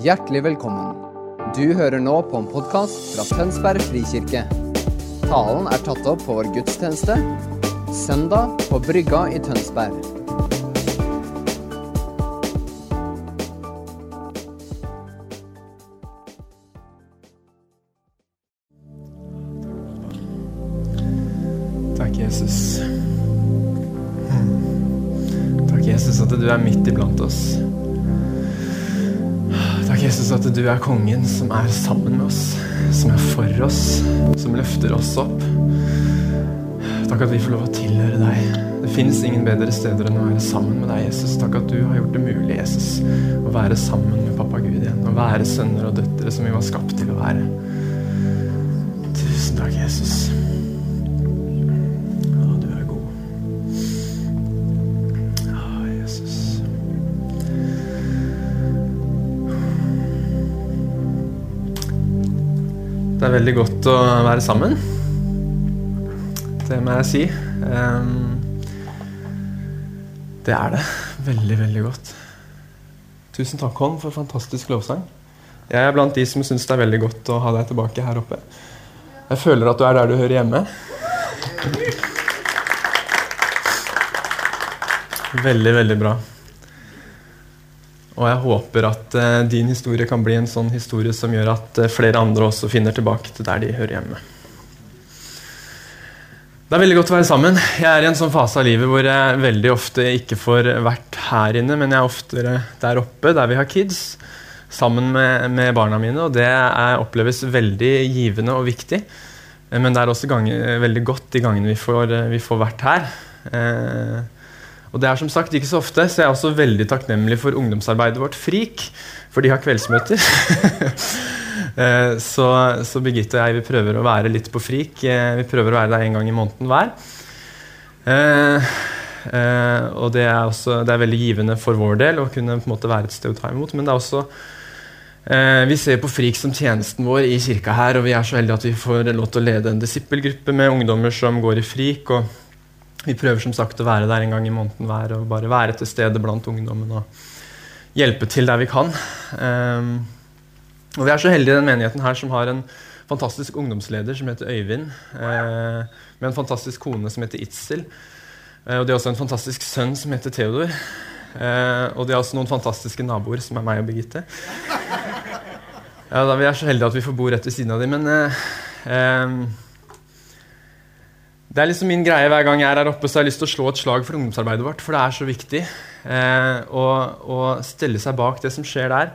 Hjertelig velkommen. Du hører nå på en podkast fra Tønsberg frikirke. Talen er tatt opp på vår gudstjeneste søndag på Brygga i Tønsberg. Takk, Jesus. Takk, Jesus, at du er midt iblant oss. Du er kongen som er sammen med oss, som er for oss, som løfter oss opp. Takk at vi får lov å tilhøre deg. Det fins ingen bedre steder enn å være sammen med deg, Jesus. Takk at du har gjort det mulig, Jesus, å være sammen med pappa Gud igjen. Å være sønner og døtre som vi var skapt til å være. Tusen takk, Jesus. Det er veldig godt å være sammen. Det må jeg si. Ehm, det er det. Veldig, veldig godt. Tusen takk, Hånd, for fantastisk lovsang. Jeg er blant de som syns det er veldig godt å ha deg tilbake her oppe. Jeg føler at du er der du hører hjemme. Veldig, veldig bra. Og jeg håper at uh, din historie kan bli en sånn historie som gjør at uh, flere andre også finner tilbake til der de hører hjemme. Det er veldig godt å være sammen. Jeg er i en sånn fase av livet hvor jeg veldig ofte ikke får vært her inne, men jeg er oftere der oppe, der vi har kids, sammen med, med barna mine. Og det er, oppleves veldig givende og viktig. Eh, Men det er også ganger, veldig godt de gangene vi får, vi får vært her. Eh, og det er som sagt ikke så ofte, så jeg er også veldig takknemlig for ungdomsarbeidet vårt FRIK, for de har kveldsmøter. Eh, så, så Birgitte og jeg vi prøver å være litt på FRIK. Eh, Vi prøver å være der en gang i måneden hver. Eh, og det er, også, det er veldig givende for vår del å kunne på en måte være et sted å ta imot. Men det er også Vi ser på FRIK som tjenesten vår i kirka her, og vi er så heldige at vi får lov til å lede en disippelgruppe med ungdommer som går i FRIK. og Vi prøver som sagt å være der en gang i måneden hver og bare være til stede blant ungdommen og hjelpe til der vi kan. Um, og Vi er så heldige i den menigheten her som har en fantastisk ungdomsleder som heter Øyvind. uh, med en fantastisk kone som heter Itzel. uh, og de har også en fantastisk sønn som heter Theodor. Uh, og de har også noen fantastiske naboer, som er meg og Birgitte. Ja, da, Vi er så heldige at vi får bo rett ved siden av dem, men eh, Det er liksom min greie hver gang jeg er her oppe, så har jeg lyst til å slå et slag for ungdomsarbeidet vårt. For det er så viktig eh, å, å stelle seg bak det som skjer der.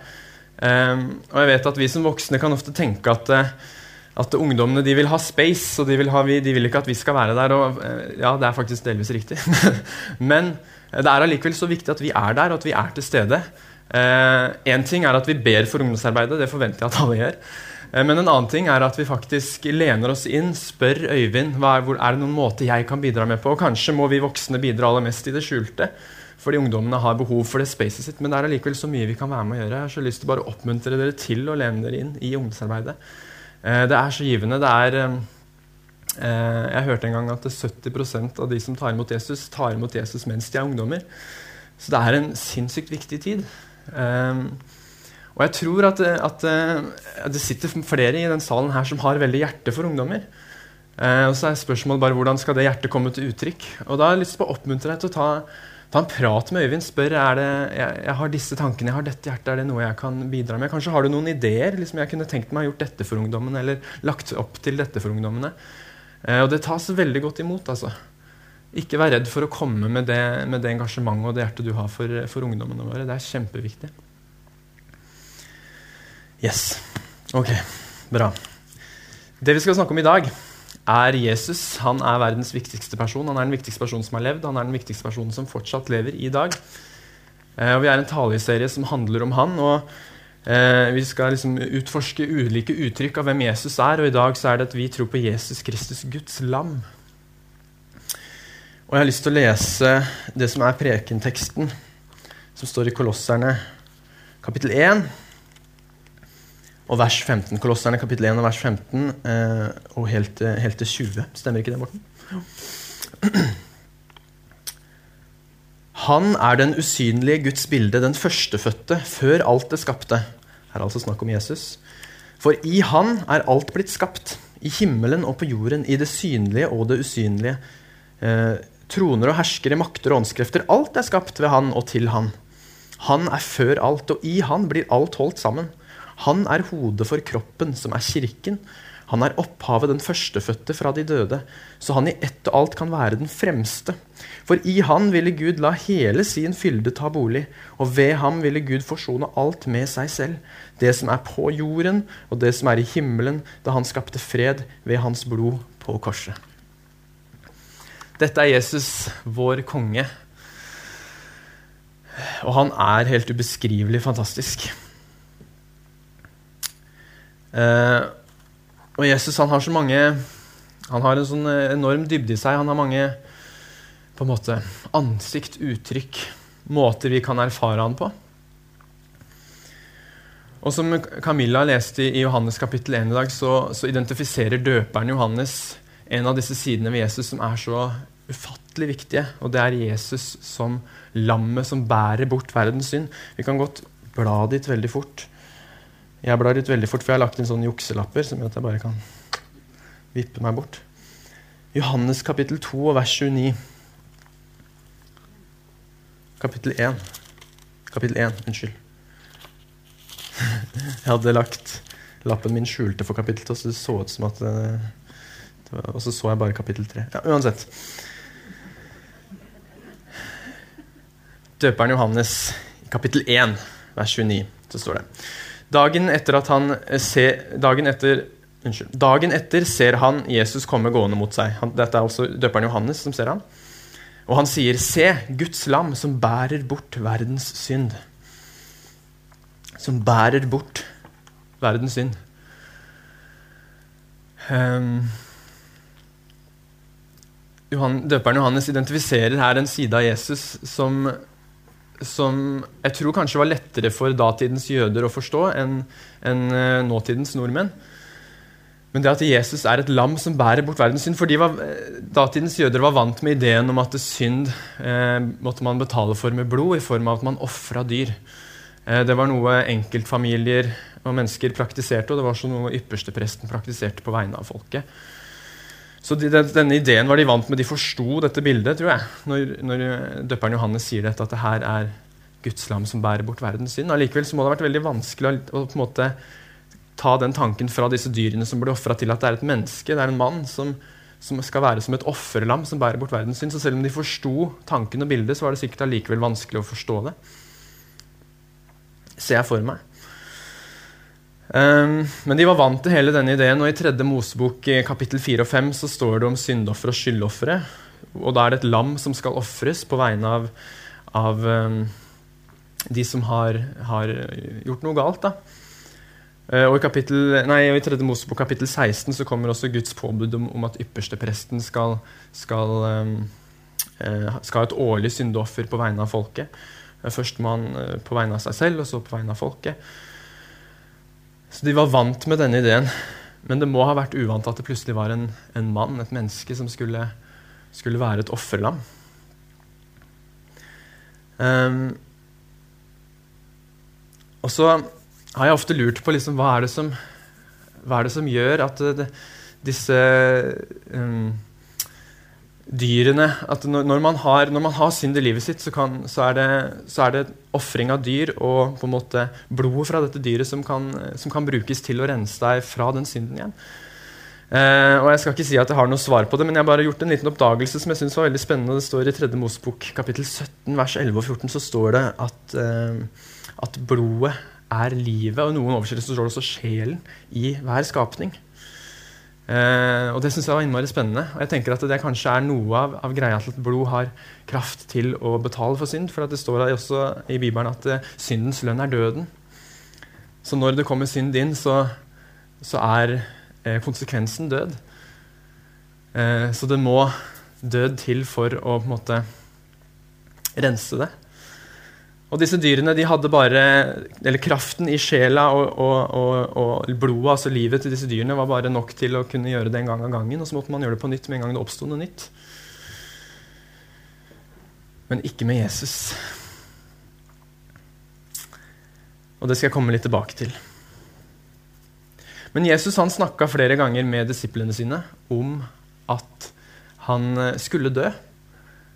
Eh, og jeg vet at vi som voksne kan ofte tenke at eh, at ungdommene de vil ha space, og de vil, ha, de vil ikke at vi skal være der. Og, eh, ja, det er faktisk delvis riktig. Men det er allikevel så viktig at vi er der, og at vi er til stede. Én ting er at vi ber for ungdomsarbeidet, det forventer jeg at alle gjør. Eh, Men en annen ting er at vi faktisk lener oss inn, spør Øyvind hva er, hvor, er det noen måte jeg kan bidra med på. Og kanskje må vi voksne bidra aller mest i det skjulte, fordi ungdommene har behov for det spacet sitt. Men det er allikevel så mye vi kan være med å gjøre. Jeg har så lyst til bare å oppmuntre dere til å lene dere inn i ungdomsarbeidet. Eh, Det er så givende. Det er eh, Jeg hørte en gang at 70% av de som tar imot Jesus, tar imot Jesus mens de er ungdommer. Så det er en sinnssykt viktig tid. Eh, og jeg tror at, at, at det sitter flere i den salen her som har veldig hjerte for ungdommer. Eh, og så er spørsmålet bare hvordan skal det hjertet komme til uttrykk. Og da har jeg lyst til å oppmuntre deg til å ta, ta en prat med Øyvind. Spør er det, jeg, jeg har disse tankene, jeg har dette hjertet, er det noe jeg kan bidra med. Kanskje har du noen ideer. liksom Jeg kunne tenkt meg å gjort dette for ungdommene, eller lagt opp til dette for ungdommene. Eh, og det tas veldig godt imot. altså. Ikke vær redd for å komme med det, med det engasjementet og det hjertet du har for, for ungdommene våre. Det er kjempeviktig. Yes. Ok, bra. Det vi skal snakke om i dag, er Jesus. Han er verdens viktigste person. Han er den viktigste personen som har levd. Han er den viktigste personen som fortsatt lever i dag. Eh, og Vi er en taleserie som handler om han. og eh, Vi skal liksom utforske ulike uttrykk av hvem Jesus er. Og i dag så er det at vi tror på Jesus Kristus, Guds lam. Og jeg har lyst til å lese det som er prekenteksten, som står i Kolosserne kapittel 1 og vers 15. Kolosserne kapittel 1 og vers 15 eh, og helt, til- helt til 20. Stemmer ikke det, Morten? Han er den usynlige Guds bilde, den førstefødte, før alt det skapte. Her er altså snakk om Jesus. For i han er alt blitt skapt, i himmelen og på jorden, i det synlige og det usynlige. Eh, troner og herskere, makter og åndskrefter. Alt er skapt ved han og til han. Han er før alt, og i han blir alt holdt sammen. Han er hodet for kroppen, som er kirken. Han er opphavet, den førstefødte fra de døde, så han i ett og alt kan være den fremste. For i han ville Gud la hele sin fylde ta bolig, og ved ham ville Gud forsone alt med seg selv, det som er på jorden, og det som er i himmelen, da han skapte fred ved hans blod på korset. Dette er Jesus, vår konge. Og han er helt ubeskrivelig fantastisk. Eh, og Jesus han har så mange Han har en sånn eh, enorm dybde i seg. Han har mange på en måte ansikt, uttrykk, måter vi kan erfare han på. Og som Camilla leste i Johannes kapittel 1 i dag, så, så identifiserer døperen Johannes en av disse sidene ved Jesus som er så ufattelig viktige. Og det er Jesus som lammet som bærer bort verdens synd. Vi kan godt bla dit veldig fort. Jeg blar ut veldig fort, for jeg har lagt inn sånne jukselapper som gjør at jeg bare kan vippe meg bort. Johannes kapittel 2 og vers 29. Kapittel 1. Kapittel 1, unnskyld. Jeg hadde lagt lappen min skjulte for kapittel 2, så det så ut som at eh, Og så så jeg bare kapittel 3. Ja, uansett. Døperen Johannes, kapittel 1, vers 29, så står det Dagen etter, eh, ser, dagen etter, unnskyld, dagen etter ser han Jesus komme gående mot seg. Han, dette er altså døperen Johannes som ser ham. Og han sier, 'Se, Guds lam som bærer bort verdens synd'. Som bærer bort verdens synd. Um, Johan, døperen Johannes identifiserer her en side av Jesus som som jeg tror kanskje var lettere for datidens jøder å forstå enn en, uh, nåtidens nordmenn. Men det at Jesus er et lam som bærer bort verdens synd fordi var, eh, Datidens jøder var vant med ideen om at synd eh, måtte man betale for med blod, i form av at man ofra dyr. Eh, det var noe enkeltfamilier og mennesker praktiserte, og det var også noe ypperstepresten praktiserte på vegne av folket. Så de, denne ideen var de vant med. De forsto dette bildet, tror jeg, når, når døperen Johannes sier dette, at det her er Guds lam som bærer bort verdens synd. Allikevel må det ha vært veldig vanskelig å, på en måte ta den tanken fra disse dyrene som ble ofra, til at det er et menneske, det er en mann som, som skal være som et offerlam som bærer bort verdens synd. Så selv om de forsto tanken og bildet, så var det sikkert allikevel vanskelig å forstå det. Ser jeg for meg. Um, men de var vant til hele denne ideen, og i tredje Mosebok kapittel 4 og 5 så står det om syndoffer og skyldoffere. Og da er det et lam som skal ofres på vegne av, av um, de som har, har, gjort noe galt. da. Uh, og I kapittel, nei, i tredje Mosebok kapittel 16 så kommer også Guds påbud om, om at ypperstepresten skal, skal, um, uh, skal ha et årlig syndeoffer på vegne av folket. Førstemann uh, på vegne av seg selv, og så på vegne av folket. Så de var vant med denne ideen. Men det må ha vært uvant at det plutselig var en, en mann, et menneske, som skulle, skulle være et offerlam. Um, og så har jeg ofte lurt på liksom, hva, er som, hva, er det som, gjør at det, disse um, dyrene at når, man har, når, man har, synd i livet sitt, så, kan, så er det, så det ofring av dyr og på en måte blodet fra dette dyret som kan, som kan, brukes til å rense deg fra den synden igjen. Eh, og Jeg skal ikke si at jeg har noe svar på det, men jeg har bare gjort en liten oppdagelse som jeg synes var veldig spennende. Det står I 3. Mosebok kapittel 17 vers 11 og 14 så står det at, eh, at blodet er livet, og noen oversettelser står det også sjelen i hver skapning. Eh, og Det syns jeg var innmari spennende. Og jeg tenker at Det kanskje er noe av, av, greia til at blod har kraft til å betale for synd. For det står også i Bibelen at eh, syndens lønn er døden. Så når det kommer synd inn, så, så er eh, konsekvensen død. Eh, så det må død til for å på en måte rense det. Og disse dyrene de hadde bare Eller kraften i sjela og, og, og, og, blodet, altså livet til disse dyrene, var bare nok til å kunne gjøre det en gang av gangen. Og så måtte man gjøre det på nytt med en gang det oppsto noe nytt. Men ikke med Jesus. Og det skal jeg komme litt tilbake til. Men Jesus han snakka flere ganger med disiplene sine om at han skulle dø.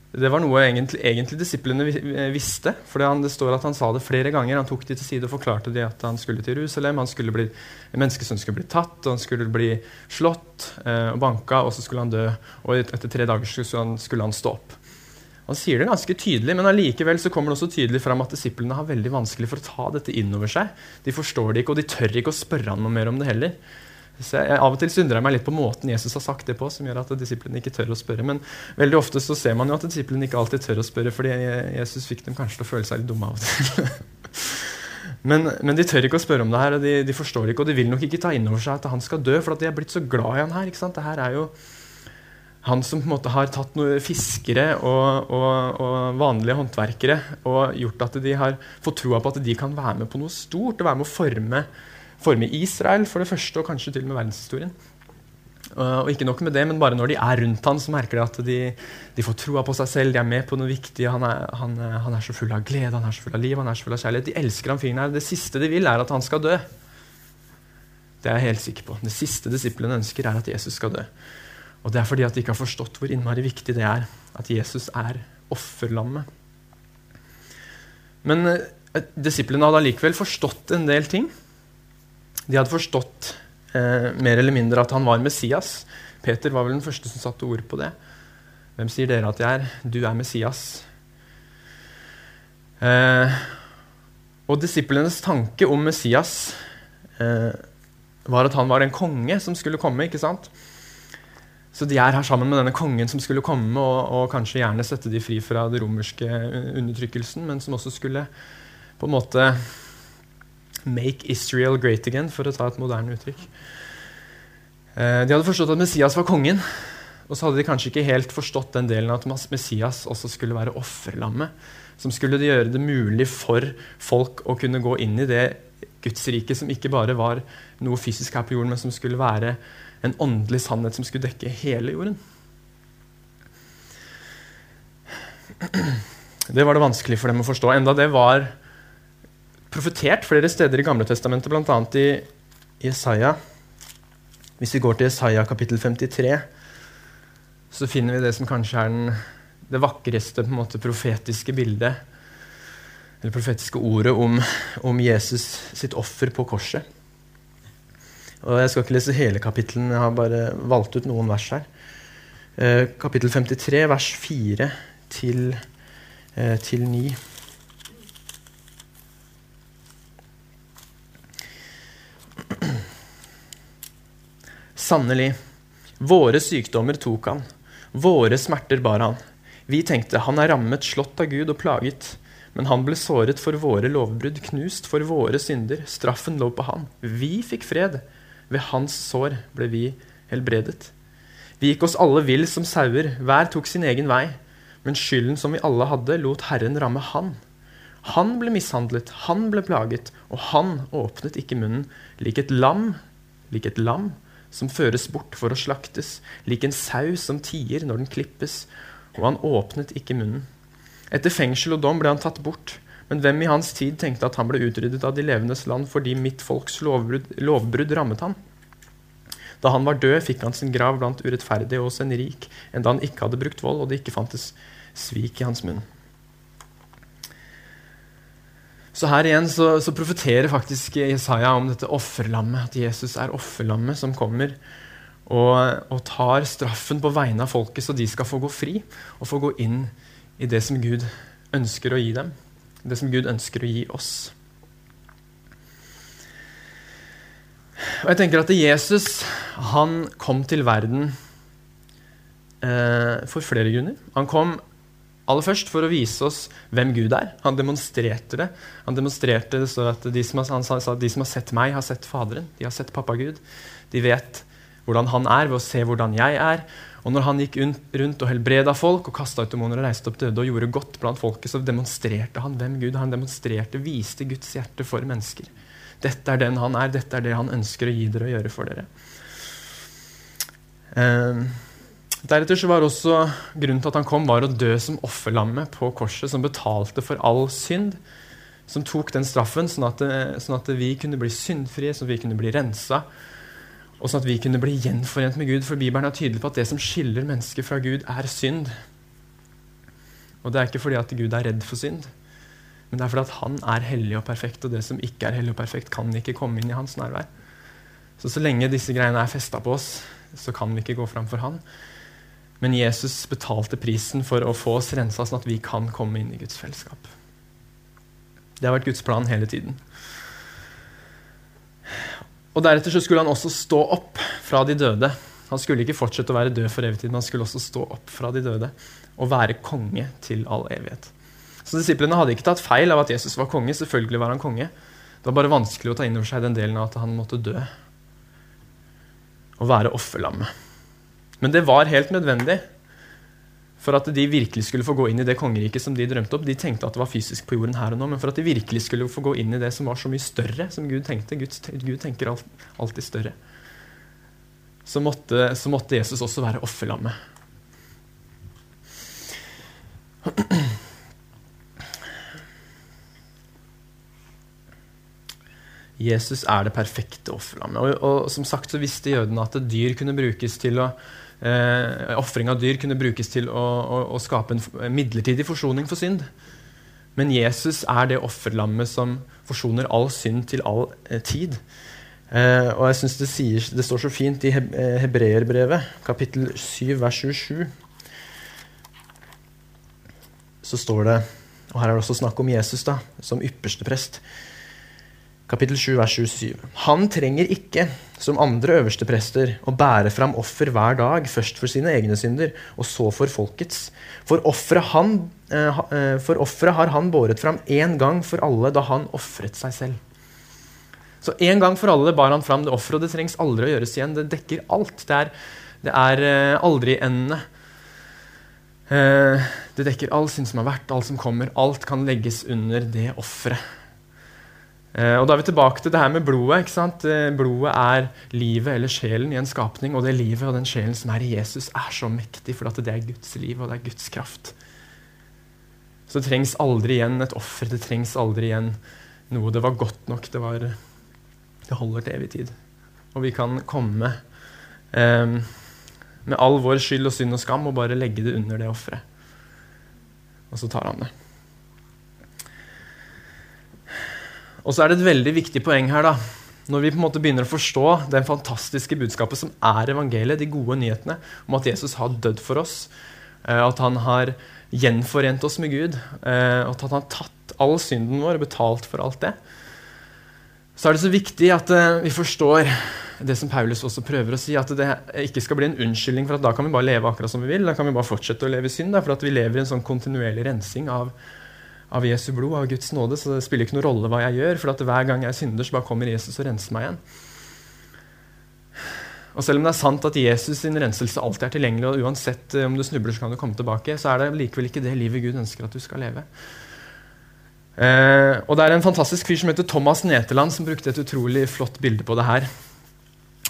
Det var noe egentlig, egentlig disiplene eh, visste. for Det står at han sa det flere ganger. Han tok de til side og forklarte de at han skulle til Jerusalem. Han skulle bli, Menneskesønnen skulle bli tatt, og han skulle bli slått eh, og banka, og så skulle han dø. Og etter tre dager skulle han, skulle han stå opp. Han sier det ganske tydelig, men allikevel så kommer det også tydelig fram at disiplene har veldig vanskelig for å ta dette inn over seg. De forstår det ikke, og de tør ikke å spørre han noe mer om det heller. Så jeg, Av og til synder jeg meg litt på måten Jesus har sagt det på, som gjør at disiplene ikke tør å spørre. Men veldig ofte så ser man jo at disiplene ikke alltid tør å spørre, fordi Jesus fikk dem kanskje til å føle seg litt dumme av og til. men, men, de tør ikke å spørre om det her, og de, de, forstår ikke, og de vil nok ikke ta inn over seg at han skal dø, for de er blitt så glad i han her. ikke sant? Det er jo han som på en måte har tatt noen fiskere og, og, og, vanlige håndverkere og gjort at de har fått troa på at de kan være med på noe stort og være med å forme, forme Israel for det første, og kanskje til og med verdenshistorien. Uh, og ikke nok med det, men bare når de er rundt han, så merker de at de, de får troa på seg selv. De er med på noe viktig. Han er, han, han er, så full av glede, han er så full av liv, han er så full av kjærlighet. De elsker han fyren her. Det siste de vil, er at han skal dø. Det er jeg helt sikker på. Det siste disiplene ønsker, er at Jesus skal dø. Og det er fordi at de ikke har forstått hvor innmari viktig det er at Jesus er offerlammet. Men uh, disiplene hadde allikevel forstått en del ting. De hadde forstått eh, mer eller mindre at han var Messias. Peter var vel den første som satte ord på det. Hvem sier dere at jeg er? Du er Messias. Eh, og disiplenes tanke om Messias eh, var at han var en konge som skulle komme. ikke sant? Så de er her sammen med denne kongen som skulle komme og, og, kanskje gjerne sette de fri fra den romerske undertrykkelsen, men som også skulle på en måte make Israel great again, for å ta et moderne uttrykk. Eh, de hadde forstått at Messias var kongen, og så hadde de kanskje ikke helt forstått den delen at Messias også skulle være offerlammet, som skulle gjøre det mulig for folk å kunne gå inn i det Guds rike som ikke bare var noe fysisk her på jorden, men som skulle være en åndelig sannhet som skulle dekke hele jorden. Det var det vanskelig for dem å forstå. Enda det var profetert flere steder i Gamle Testamentet, bl.a. i Jesaja. Hvis vi går til Jesaja kapittel 53, så finner vi det som kanskje er den, det vakreste måte, profetiske bildet, eller profetiske ordet om, om Jesus sitt offer på korset. Og Jeg skal ikke lese hele kapittelen, jeg har bare valgt ut noen vers her. Eh, kapittel 53, vers 4 til, eh, til 9. Sannelig, våre sykdommer tok han, våre smerter bar han. Vi tenkte han er rammet, slått av Gud og plaget. Men han ble såret for våre lovbrudd, knust for våre synder. Straffen lå på han. Vi fikk fred. Ved hans sår ble vi helbredet. Vi gikk oss alle vill som sauer, hver tok sin egen vei. Men skylden som vi alle hadde, lot Herren ramme han. Han ble mishandlet, han ble plaget, og han åpnet ikke munnen, lik et lam, lik et lam som føres bort for å slaktes, lik en sau som tier når den klippes, og han åpnet ikke munnen. Etter fengsel og dom ble han tatt bort. Men hvem i hans tid tenkte at han ble utryddet av de levendes land fordi mitt folks lovbrudd, lovbrudd rammet han? Da han var død, fikk han sin grav blant urettferdige hos en rik, enda han ikke hadde brukt vold og det ikke fantes svik i hans munn. Så her igjen så, så profeterer faktisk Jesaja om dette offerlammet, at Jesus er offerlammet som kommer og, og, tar straffen på vegne av folket, så de skal få gå fri og få gå inn i det som Gud ønsker å gi dem det som Gud ønsker å gi oss. Og jeg tenker at Jesus han kom til verden eh, for flere grunner. Han kom aller først for å vise oss hvem Gud er. Han demonstrerte det. Han demonstrerte det står at de som, har, han sa at de som har sett meg, har sett Faderen. De har sett pappa Gud. De vet hvordan han er ved å se hvordan jeg er. Og når han gikk rundt og helbreda folk og kasta ut demoner og reiste opp døde og gjorde godt blant folket, så demonstrerte han hvem Gud Han demonstrerte, viste Guds hjerte for mennesker. Dette er den han er, dette er det han ønsker å gi dere og gjøre for dere. Eh, deretter så var også grunnen til at han kom, var å dø som offerlamme på korset, som betalte for all synd. som tok den straffen, sånn at, sånn at vi kunne bli syndfrie, sånn at vi kunne bli rensa. Og sånn at vi kunne bli gjenforent med Gud. For Bibelen er tydelig på at det som skiller mennesker fra Gud, er synd. Og det er ikke fordi at Gud er redd for synd, men det er fordi at han er hellig og perfekt, og det som ikke er hellig og perfekt, kan ikke komme inn i hans nærvær. Så så lenge disse greiene er festa på oss, så kan vi ikke gå fram for han. Men Jesus betalte prisen for å få oss rensa, sånn at vi kan komme inn i Guds fellesskap. Det har vært Guds plan hele tiden. Og Deretter så skulle han også stå opp fra de døde. Han skulle ikke fortsette å være død for evig tid, men han skulle også stå opp fra de døde og være konge til all evighet. Så Disiplene hadde ikke tatt feil av at Jesus var konge. Selvfølgelig var han konge. Det var bare vanskelig å ta inn over seg den delen av at han måtte dø og være offerlammet. Men det var helt nødvendig for at de virkelig skulle få gå inn i det kongeriket som de drømte opp. De tenkte at det var fysisk på jorden her og nå, men for at de virkelig skulle få gå inn i det som var så mye større, som Gud tenkte Gud, Gud tenker alltid større. Så måtte, så måtte Jesus også være offerlammet. Jesus er det perfekte offerlammet. Og, og, som sagt så visste jødene at dyr kunne brukes til å eh, Ofring av dyr kunne brukes til å, å, å, skape en midlertidig forsoning for synd. Men Jesus er det offerlammet som forsoner all synd til all eh, tid. Eh, og jeg synes det, det, står så fint i eh, Hebreerbrevet, kapittel 7, vers 27. Så står det, og her er det også snakk om Jesus da, som ypperste prest kapittel 7, vers 27. Han trenger ikke, som andre øverste prester, å bære fram offer hver dag, først for sine egne synder, og så for folkets. For offeret eh, eh har han båret fram én gang for alle da han ofret seg selv. Så en gang for alle bar han fram det offeret, og det trengs aldri å gjøres igjen. Det dekker alt. Det er, det er eh, aldri endende. Eh, det dekker all synd som har vært, alt som kommer. Alt kan legges under det offeret. Eh, og Da er vi tilbake til det her med blodet. ikke sant? Eh, blodet er livet eller sjelen i en skapning. Og det livet og den sjelen som er i Jesus, er så mektig, for det er Guds liv og det er Guds kraft. Så det trengs aldri igjen et offer. Det trengs aldri igjen noe det var godt nok. Det, var, det holder til evig tid. Og vi kan komme eh, med all vår skyld og synd og skam og bare legge det under det offeret. Og så tar han det. Og så er det et veldig viktig poeng her. da, Når vi på en måte begynner å forstå den fantastiske budskapet som er evangeliet, de gode nyhetene om at Jesus har dødd for oss, eh, at han har gjenforent oss med Gud, eh, at han har tatt all synden vår og betalt for alt det, så er det så viktig at eh, vi forstår det som Paulus også prøver å si, at det ikke skal bli en unnskyldning for at da kan vi bare leve akkurat som vi vil. Da kan vi bare fortsette å leve i synd, for at vi lever i en sånn kontinuerlig rensing av av Jesu blod, av Guds nåde, så det spiller ikke noen rolle hva jeg gjør. For hver gang jeg synder, så bare kommer Jesus og renser meg igjen. Og selv om det er sant at Jesus sin renselse alltid er tilgjengelig, og uansett eh, om du snubler, så kan du komme tilbake, så er det likevel ikke det livet Gud ønsker at du skal leve. Eh, og det er en fantastisk fyr som heter Thomas Neteland, som brukte et utrolig flott bilde på det her.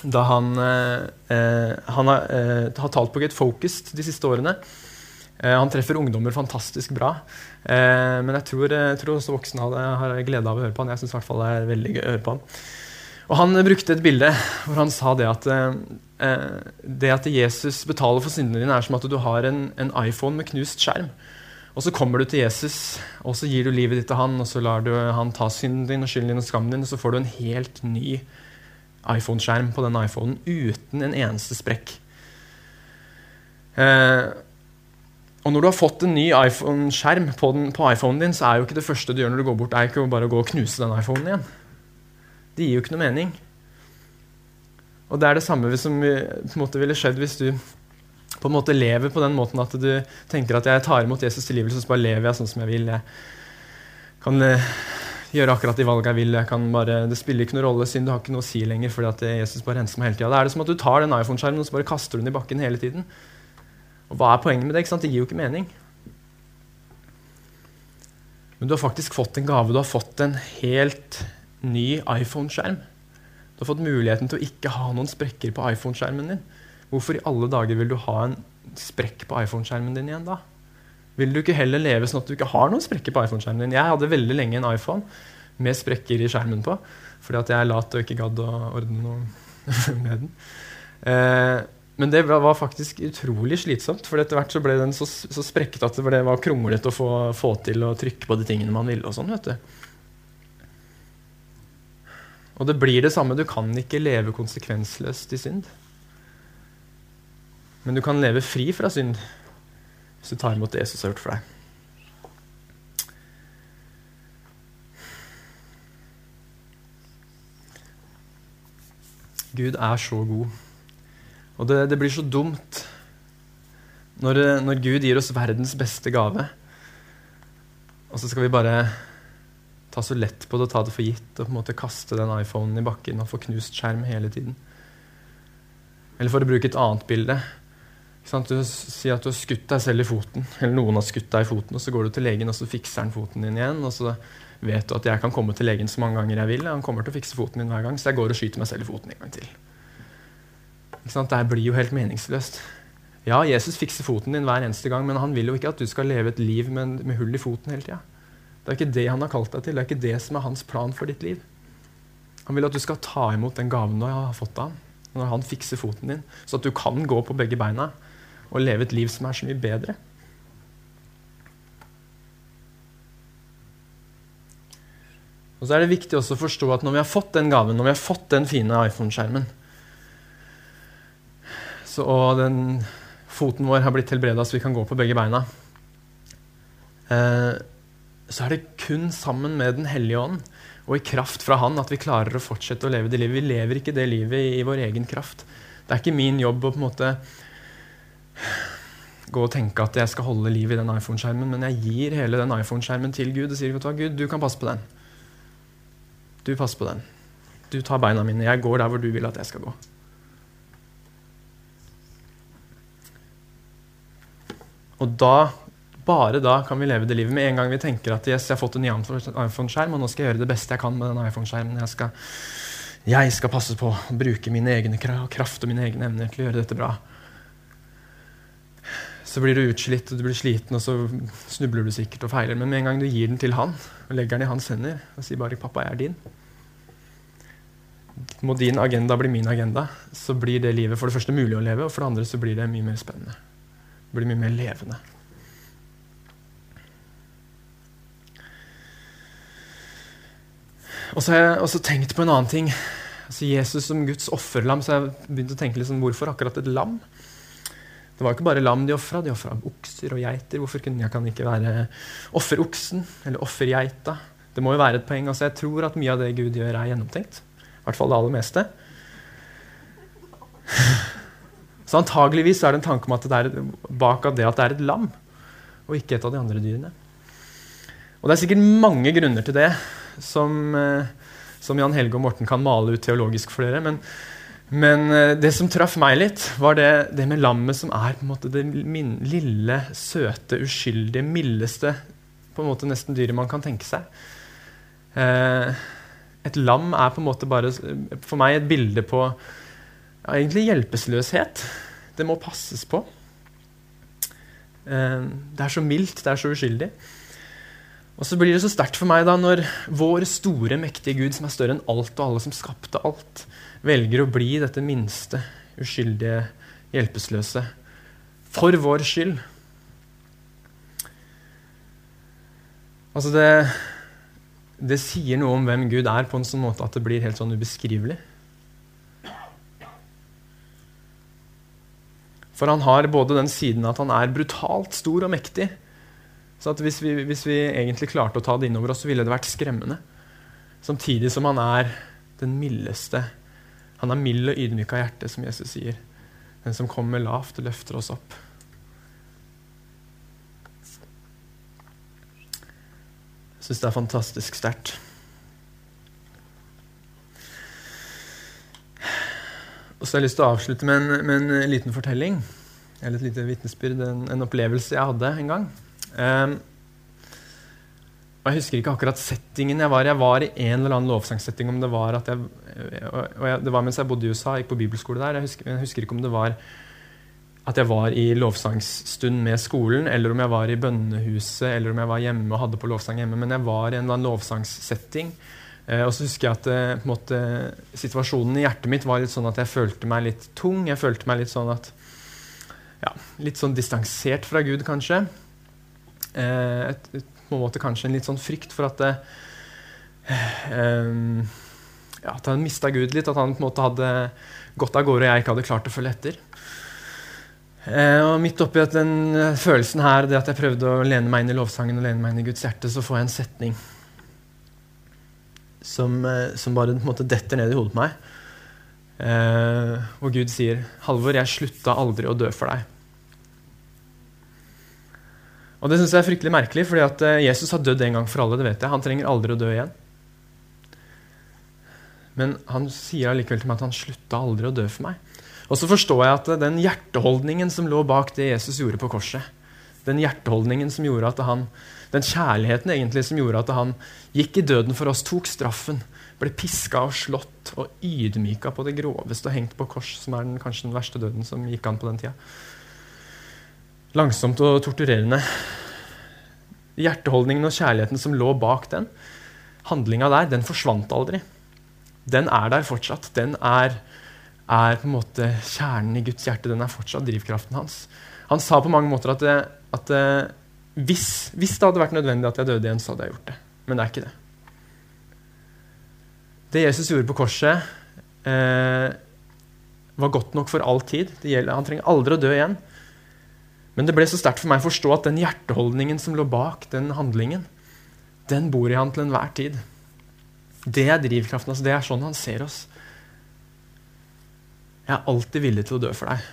Da han, eh, eh han har, eh, har, talt på Get Focused de siste årene. Eh, han treffer ungdommer fantastisk bra. Eh, men jeg tror, jeg tror også voksne har glede av å høre på han. Jeg synes i hvert fall det er veldig gøy å høre på han. Og Han brukte et bilde hvor han sa det at eh, det at Jesus betaler for syndene dine, er som at du har en, en, iPhone med knust skjerm. Og Så kommer du til Jesus, og så gir du livet ditt til han, og så lar du han ta synden din og skylden din og skammen din, og så får du en helt ny iPhone-skjerm på den iPhonen uten en eneste sprekk. Eh, og når du har fått en ny iPhone-skjerm på, på, iPhonen din, så er jo ikke det første du gjør når du går bort, er ikke bare å gå og knuse den iPhonen igjen. Det gir jo ikke noe mening. Og det er det samme som på en måte ville skjedd hvis du på en måte lever på den måten at du tenker at jeg tar imot Jesus tilgivelse, så bare lever jeg sånn som jeg vil. Jeg kan uh, gjøre akkurat de valgene jeg vil. Jeg kan bare, det spiller ikke noen rolle, synd du har ikke noe å si lenger. fordi at Jesus bare renser meg hele tida. Da er det som at du tar den iPhone-skjermen og så bare kaster du den i bakken hele tiden. Og hva er poenget med det? Det gir jo ikke mening. Men du har faktisk fått en gave. Du har fått en helt ny iPhone-skjerm. Du har fått muligheten til å ikke ha noen sprekker på iPhone-skjermen din. Hvorfor i alle dager vil du ha en sprekk på iPhone-skjermen din igjen da? Vil du ikke heller leve sånn at du ikke har noen sprekker på iPhone-skjermen din? Jeg hadde veldig lenge en iPhone med sprekker i skjermen på, fordi at jeg er lat og ikke gadd å ordne noe med den. Eh, men det var faktisk utrolig slitsomt, for etter hvert så ble den så, så sprekket at det var kronglete å få, få, til å trykke på de tingene man ville. Og sånn, vet du. Og det blir det samme. Du kan ikke leve konsekvensløst i synd. Men du kan leve fri fra synd hvis du tar imot det Jesus har gjort for deg. Gud er så god. Og det, det blir så dumt når, når, Gud gir oss verdens beste gave, og så skal vi bare ta så lett på det og ta det for gitt og på en måte kaste den iPhonen i bakken og få knust skjerm hele tiden. Eller for å bruke et annet bilde du sier at du har skutt deg selv i foten, eller noen har skutt deg i foten, og så går du til legen, og så fikser han foten din igjen. Og så vet du at jeg kan komme til legen så mange ganger jeg vil. Han kommer til å fikse foten min hver gang, så jeg går og skyter meg selv i foten en gang til. Det blir jo helt meningsløst. Ja, Jesus fikser foten din hver eneste gang, men han vil jo ikke at du skal leve et liv med, med hull i foten hele tida. Det er ikke det han har kalt deg til. Det er ikke det som er hans plan for ditt liv. Han vil at du skal ta imot den gaven du har fått av ham når han fikser foten din, så at du kan gå på begge beina og leve et liv som er så mye bedre. Og så er det viktig også å forstå at når vi har fått den gaven, når vi har fått den fine iPhone-skjermen, og den foten vår har blitt helbreda så vi kan gå på begge beina, eh, så er det kun sammen med Den hellige ånd og i kraft fra Han at vi klarer å fortsette å leve det livet. Vi lever ikke det livet i, i vår egen kraft. Det er ikke min jobb å på en måte gå og tenke at jeg skal holde liv i den iPhone-skjermen, men jeg gir hele den iPhone-skjermen til Gud og sier hva, Gud, du kan passe på den. Du passer på den. Du tar beina mine. Jeg går der hvor du vil at jeg skal gå. Og da, bare da kan vi leve det livet. Med en gang vi tenker at yes, jeg har fått en ny iPhone-skjerm, og nå skal jeg gjøre det beste jeg kan med den iPhone-skjermen. Jeg skal, jeg skal passe på å bruke mine egne kraft og mine egne evner til å gjøre dette bra så blir du utslitt og du blir sliten, og så snubler du sikkert og feiler. Men med en gang du gir den til han og legger den i hans hender og sier bare 'Pappa, jeg er din', må din agenda bli min agenda, så blir det livet for det første mulig å leve, og for det andre så blir det mye mer spennende. Blir mye mer levende. Og så har jeg også tenkt på en annen ting. Altså Jesus som Guds offerlam. Så jeg begynte å tenke liksom, hvorfor akkurat et lam? Det var jo ikke bare lam de ofra, de ofra okser og geiter. Hvorfor kunne jeg kan ikke være offeroksen eller offergeita? Det må jo være et poeng. Altså, jeg tror at mye av det Gud gjør, er gjennomtenkt. I hvert fall det aller meste. Så antageligvis er det en tanke om at det er bak av det at det er et lam, og ikke et av de andre dyrene. Og det er sikkert mange grunner til det, som, eh, som Jan Helge og Morten kan male ut teologisk for dere. Men men eh, det som traff meg litt, var det, det, med lammet som er det min, lille, søte, uskyldige, mildeste på en måte nesten dyret man kan tenke seg. Eh, et lam er på en måte bare for meg et bilde på ja, egentlig hjelpeløshet. Det må passes på. Eh, det er så mildt, det er så uskyldig. Og så blir det så sterkt for meg da når vår store, mektige Gud, som er større enn alt og alle som skapte alt, velger å bli dette minste, uskyldige, hjelpeløse. For vår skyld. Altså det, det sier noe om hvem Gud er, på en sånn måte at det blir helt sånn ubeskrivelig. For han har både den siden at han er brutalt stor og mektig. Så hvis vi, hvis vi egentlig klarte å ta det innover oss, så ville det vært skremmende. Samtidig som han er den mildeste han er mild og ydmyk av hjerte, som Jesus sier. Den som kommer lavt løfter oss opp. Jeg syns det er fantastisk sterkt. Og så har jeg lyst til å avslutte med en, med en liten fortelling. Eller et lite vitnesbyrd. En, en, opplevelse jeg hadde en gang. Um, og Jeg husker ikke akkurat settingen jeg var i. Jeg var i en eller annen lovsangsetting. om Det var at jeg, og jeg, det var mens jeg bodde i USA, gikk på bibelskole der. Jeg husker, jeg husker, ikke om det var at jeg var i lovsangsstund med skolen, eller om jeg var i bønnehuset, eller om jeg var hjemme og hadde på lovsang hjemme. Men jeg var i en eller annen lovsangssetting. Eh, og så husker jeg at eh, måte, situasjonen i hjertet mitt var litt sånn at jeg følte meg litt tung. Jeg følte meg litt sånn at ja, Litt sånn distansert fra Gud, kanskje. Eh, et, et, på en måte kanskje en litt sånn frykt for at det, eh, ja, At han mista Gud litt. At han på en måte hadde gått av gårde og jeg ikke hadde klart å følge etter. Eh, og Midt oppi den følelsen her, det at jeg prøvde å lene meg inn i lovsangen og lene meg inn i Guds hjerte, så får jeg en setning som, uh, som bare måte detter ned i hodet på meg. Eh, og Gud sier, 'Halvor, jeg slutta aldri å dø for deg'. Og Det syns jeg er fryktelig merkelig, fordi at Jesus har dødd en gang for alle. det vet jeg. Han trenger aldri å dø igjen. Men han sier allikevel til meg at han slutta aldri å dø for meg. Og så forstår jeg at den hjerteholdningen som lå bak det Jesus gjorde på korset, den hjerteholdningen som gjorde at han, den kjærligheten egentlig som gjorde at han gikk i døden for oss, tok straffen, ble piska og slått og ydmyka på det groveste og hengt på kors, som er den, kanskje den verste døden som gikk an på den tida. Langsomt og torturerende. Hjerteholdningen og kjærligheten som lå bak den, handlinga der, den forsvant aldri. Den er der fortsatt. Den er er på en måte kjernen i Guds hjerte. Den er fortsatt drivkraften hans. Han sa på mange måter at, det, at det, hvis, hvis, det hadde vært nødvendig at jeg døde igjen, så hadde jeg gjort det. Men det er ikke det. Det Jesus gjorde på korset, eh, var godt nok for all tid. Gjelder, han trenger aldri å dø igjen. Men det ble så sterkt for meg å forstå at den hjerteholdningen som lå bak den handlingen, den bor i han til enhver tid. Det er drivkraften hans. Det er sånn han ser oss. Jeg er alltid villig til å dø for deg.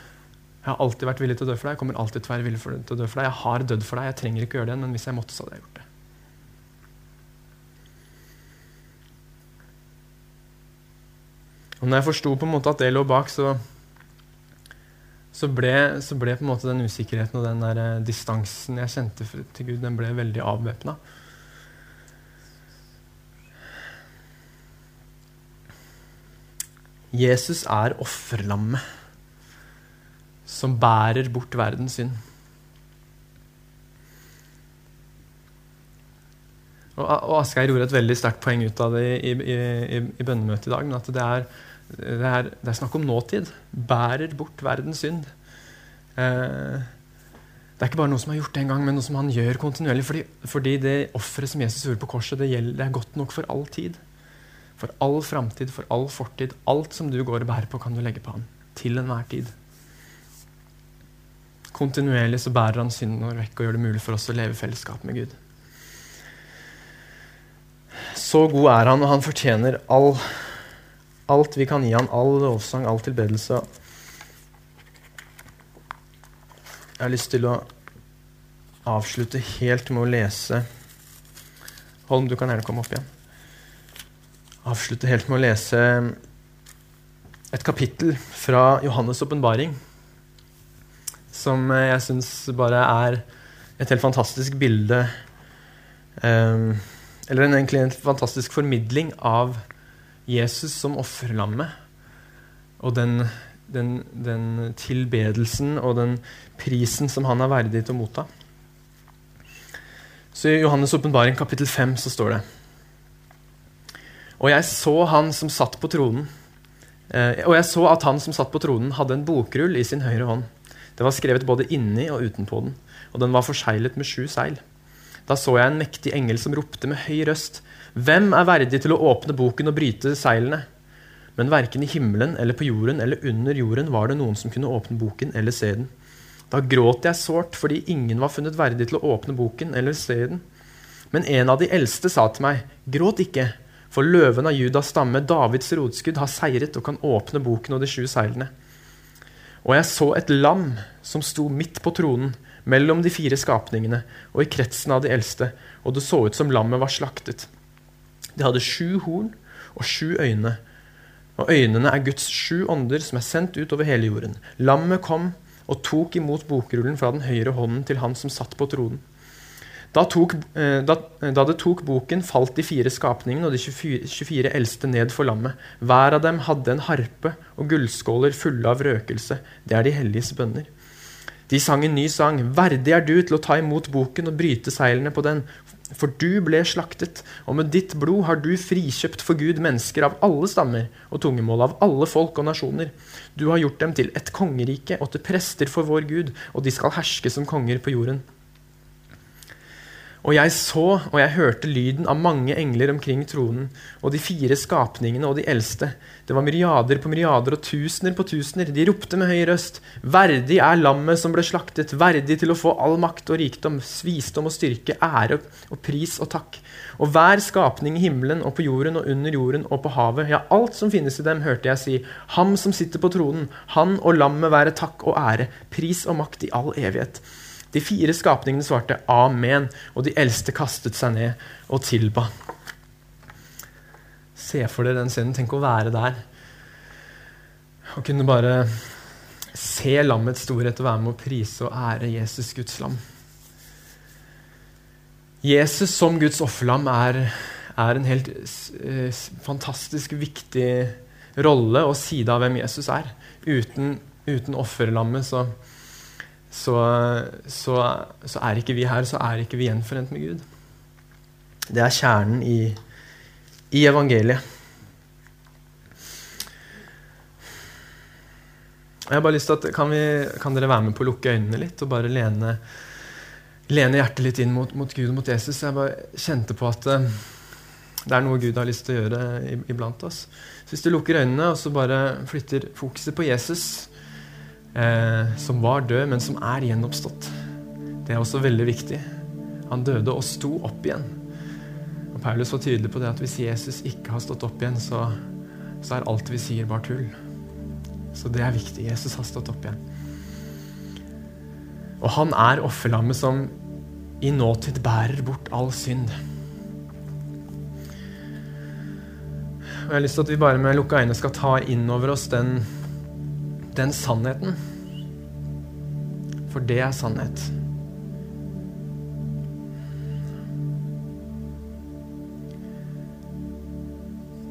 Jeg har alltid vært villig til å dø for deg. Jeg kommer alltid til å være villig til å dø for deg. Jeg har dødd for deg. Jeg trenger ikke gjøre det, men hvis jeg måtte, så hadde jeg gjort det. Og når jeg forsto på en måte at det lå bak, så, så, ble, så ble på en måte den usikkerheten og den der eh, distansen jeg kjente til Gud, den ble veldig avvæpna. Jesus er offerlammet som bærer bort verdens synd. Og, og Asgeir gjorde et veldig sterkt poeng ut av det i, i, i, i bønnemøtet i dag. Men at det er, det, er, det er, snakk om nåtid. Bærer bort verdens synd. Eh, det er ikke bare noe som er gjort en gang, men noe som han gjør kontinuerlig. Fordi, fordi det offeret som Jesus gjorde på korset, det, gjelder, det er godt nok for all tid. For all framtid, for all fortid. Alt som du går og bærer på, kan du legge på ham. Til enhver tid. Kontinuerlig så bærer han synden vår vekk og gjør det mulig for oss å leve i fellesskap med Gud. Så god er han, og han fortjener all, alt vi kan gi han, all lovsang, all tilbedelse. Jeg har lyst til å avslutte helt med å lese Holm, du kan gjerne komme opp igjen avslutte helt med å lese et kapittel fra Johannes' åpenbaring. Som jeg syns bare er et helt fantastisk bilde um, Eller en, egentlig en fantastisk formidling av Jesus som offerlammet. Og den, den, den, tilbedelsen og den prisen som han er verdig til å motta. Så I Johannes' åpenbaring kapittel 5 så står det og jeg så han som satt på tronen. Eh, og jeg så at han som satt på tronen, hadde en bokrull i sin høyre hånd. Det var skrevet både inni og utenpå den, og den var forseglet med sju seil. Da så jeg en mektig engel som ropte med høy røst. Hvem er verdig til å åpne boken og bryte seilene? Men verken i himmelen eller på jorden eller under jorden var det noen som kunne åpne boken eller se den. Da gråt jeg sårt fordi ingen var funnet verdig til å åpne boken eller se den. Men en av de eldste sa til meg, gråt ikke. For løven av Judas stamme, Davids rotskudd, har seiret og kan åpne boken og de sju seilene. Og jeg så et lam som sto midt på tronen, mellom de fire skapningene og i kretsen av de eldste, og det så ut som lammet var slaktet. Det hadde sju horn og sju øyne, og øynene er Guds sju ånder som er sendt ut over hele jorden. Lammet kom og tok imot bokrullen fra den høyre hånden til han som satt på tronen. Da, tok, eh, da, da, det tok boken, falt de fire skapningene og de 24, 24 eldste ned for lammet. Hver av dem hadde en harpe og gullskåler fulle av røkelse. Det er de helliges bønner. De sang en ny sang. Verdig er du til å ta imot boken og bryte seilene på den. For du ble slaktet, og med ditt blod har du frikjøpt for Gud mennesker av alle stammer og tungemål, av alle folk og nasjoner. Du har gjort dem til et kongerike og til prester for vår Gud, og de skal herske som konger på jorden. Og jeg så og jeg hørte lyden av mange engler omkring tronen, og de fire skapningene og de eldste. Det var myriader på myriader og tusener på tusener. De ropte med høy røst. Verdig er lammet som ble slaktet, verdig til å få all makt og rikdom, visdom og styrke, ære og pris og takk. Og hver skapning i himmelen og på jorden og under jorden og på havet, ja, alt som finnes i dem, hørte jeg si, Ham som sitter på tronen, han og lammet være takk og ære, pris og makt i all evighet. De fire skapningene svarte amen, og de eldste kastet seg ned og tilba. Se for dere den scenen. Tenk å være der. Og kunne bare se lammets storhet og være med å prise og ære Jesus, Guds lam. Jesus som Guds offerlam er, er en helt fantastisk viktig rolle og side av hvem Jesus er. Uten, uten offerlammet så så, så, så, er ikke vi her, så er ikke vi gjenforent med Gud. Det er kjernen i, i evangeliet. Jeg har bare lyst til at, kan, vi, kan, dere være med på å lukke øynene litt og bare lene, lene hjertet litt inn mot, mot, Gud og mot Jesus? Jeg bare kjente på at uh, det er noe Gud har lyst til å gjøre iblant oss. Så hvis du lukker øynene og så bare flytter fokuset på Jesus eh, som var død, men som er gjenoppstått. Det er også veldig viktig. Han døde og sto opp igjen. Og Paulus var tydelig på det at hvis Jesus ikke har stått opp igjen, så, så er alt vi sier, bare tull. Så det er viktig. Jesus har stått opp igjen. Og han er offerlammet som i nåtid bærer bort all synd. Og Jeg har lyst til at vi bare med lukka øyne skal ta inn over oss den den sannheten. For det er sannhet.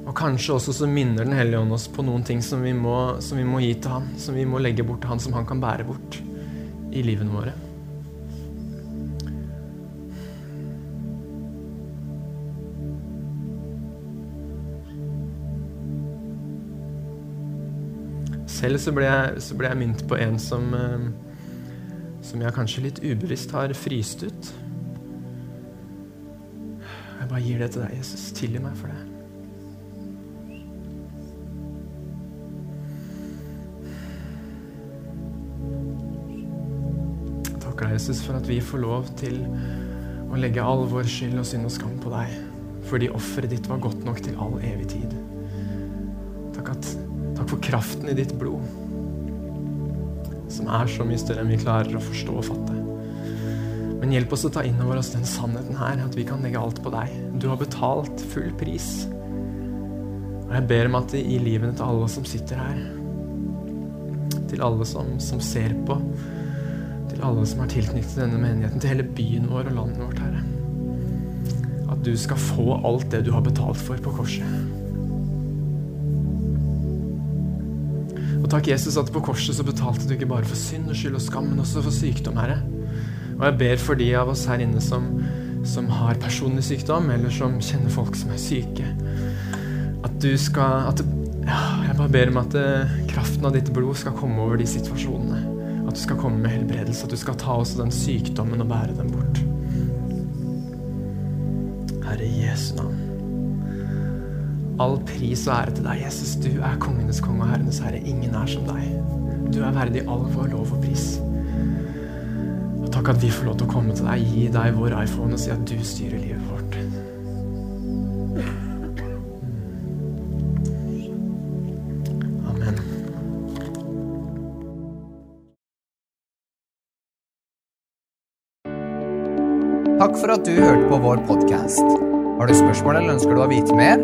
Og kanskje også så minner Den hellige ånd oss på noen ting som vi, må, som vi må gi til Han, som vi må legge bort til Han, som Han kan bære bort i livene våre. Selv så ble jeg, så ble jeg minnet på en som, eh, som jeg kanskje litt ubevisst har fryst ut. Jeg bare gir det til deg, Jesus. Tilgi meg for det. Takk deg, Jesus, for at vi får lov til å legge all vår skyld og synd og skam på deg. Fordi offeret ditt var godt nok til all evig tid. At for kraften i ditt blod, som er så mye større enn vi klarer å forstå og fatte. Men hjelp oss å ta inn over oss den sannheten her, at vi kan legge alt på deg. Du har betalt full pris. Og jeg ber om at i livene til alle som sitter her, til alle som, som ser på, til alle som er tilknyttet denne menigheten, til hele byen vår og landet vårt, Herre, at du skal få alt det du har betalt for på korset. Takk, Jesus, at på korset så betalte du ikke bare for synd og skyld og skam, men også for sykdom, Herre. Og jeg ber for de av oss her inne som, som har personlig sykdom, eller som kjenner folk som er syke, at du skal at, ja, Jeg bare ber om at eh, kraften av ditt blod skal komme over de situasjonene. At du skal komme med helbredelse, at du skal ta også den sykdommen og bære den bort. Herre Jesu navn. All pris og ære til deg, Jesus. Du er kongenes konge og herrenes herre. Ingen er som deg. Du er verdig all vår lov og pris. Og takk at vi får lov til å komme til deg, gi deg vår iPhone og si at du styrer livet vårt. Amen. Takk for at du hørte på vår podkast. Har du spørsmål eller ønsker du å vite mer?